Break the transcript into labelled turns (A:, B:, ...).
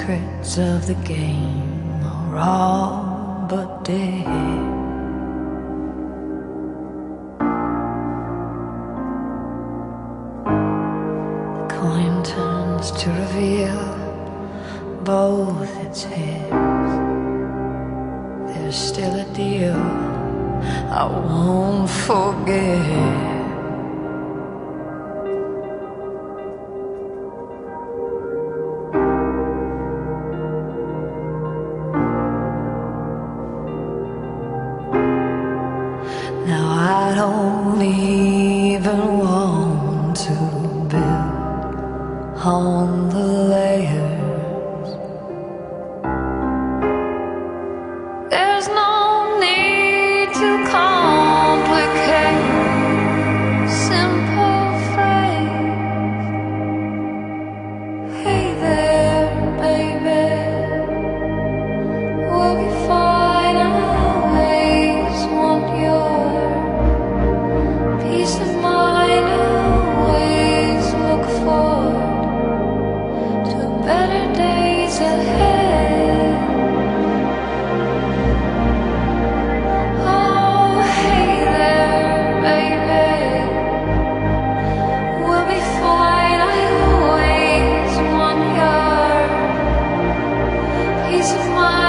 A: secrets of the game are all but dead. The coin turns to reveal both its heads. There's still a deal I won't forget. Need This of my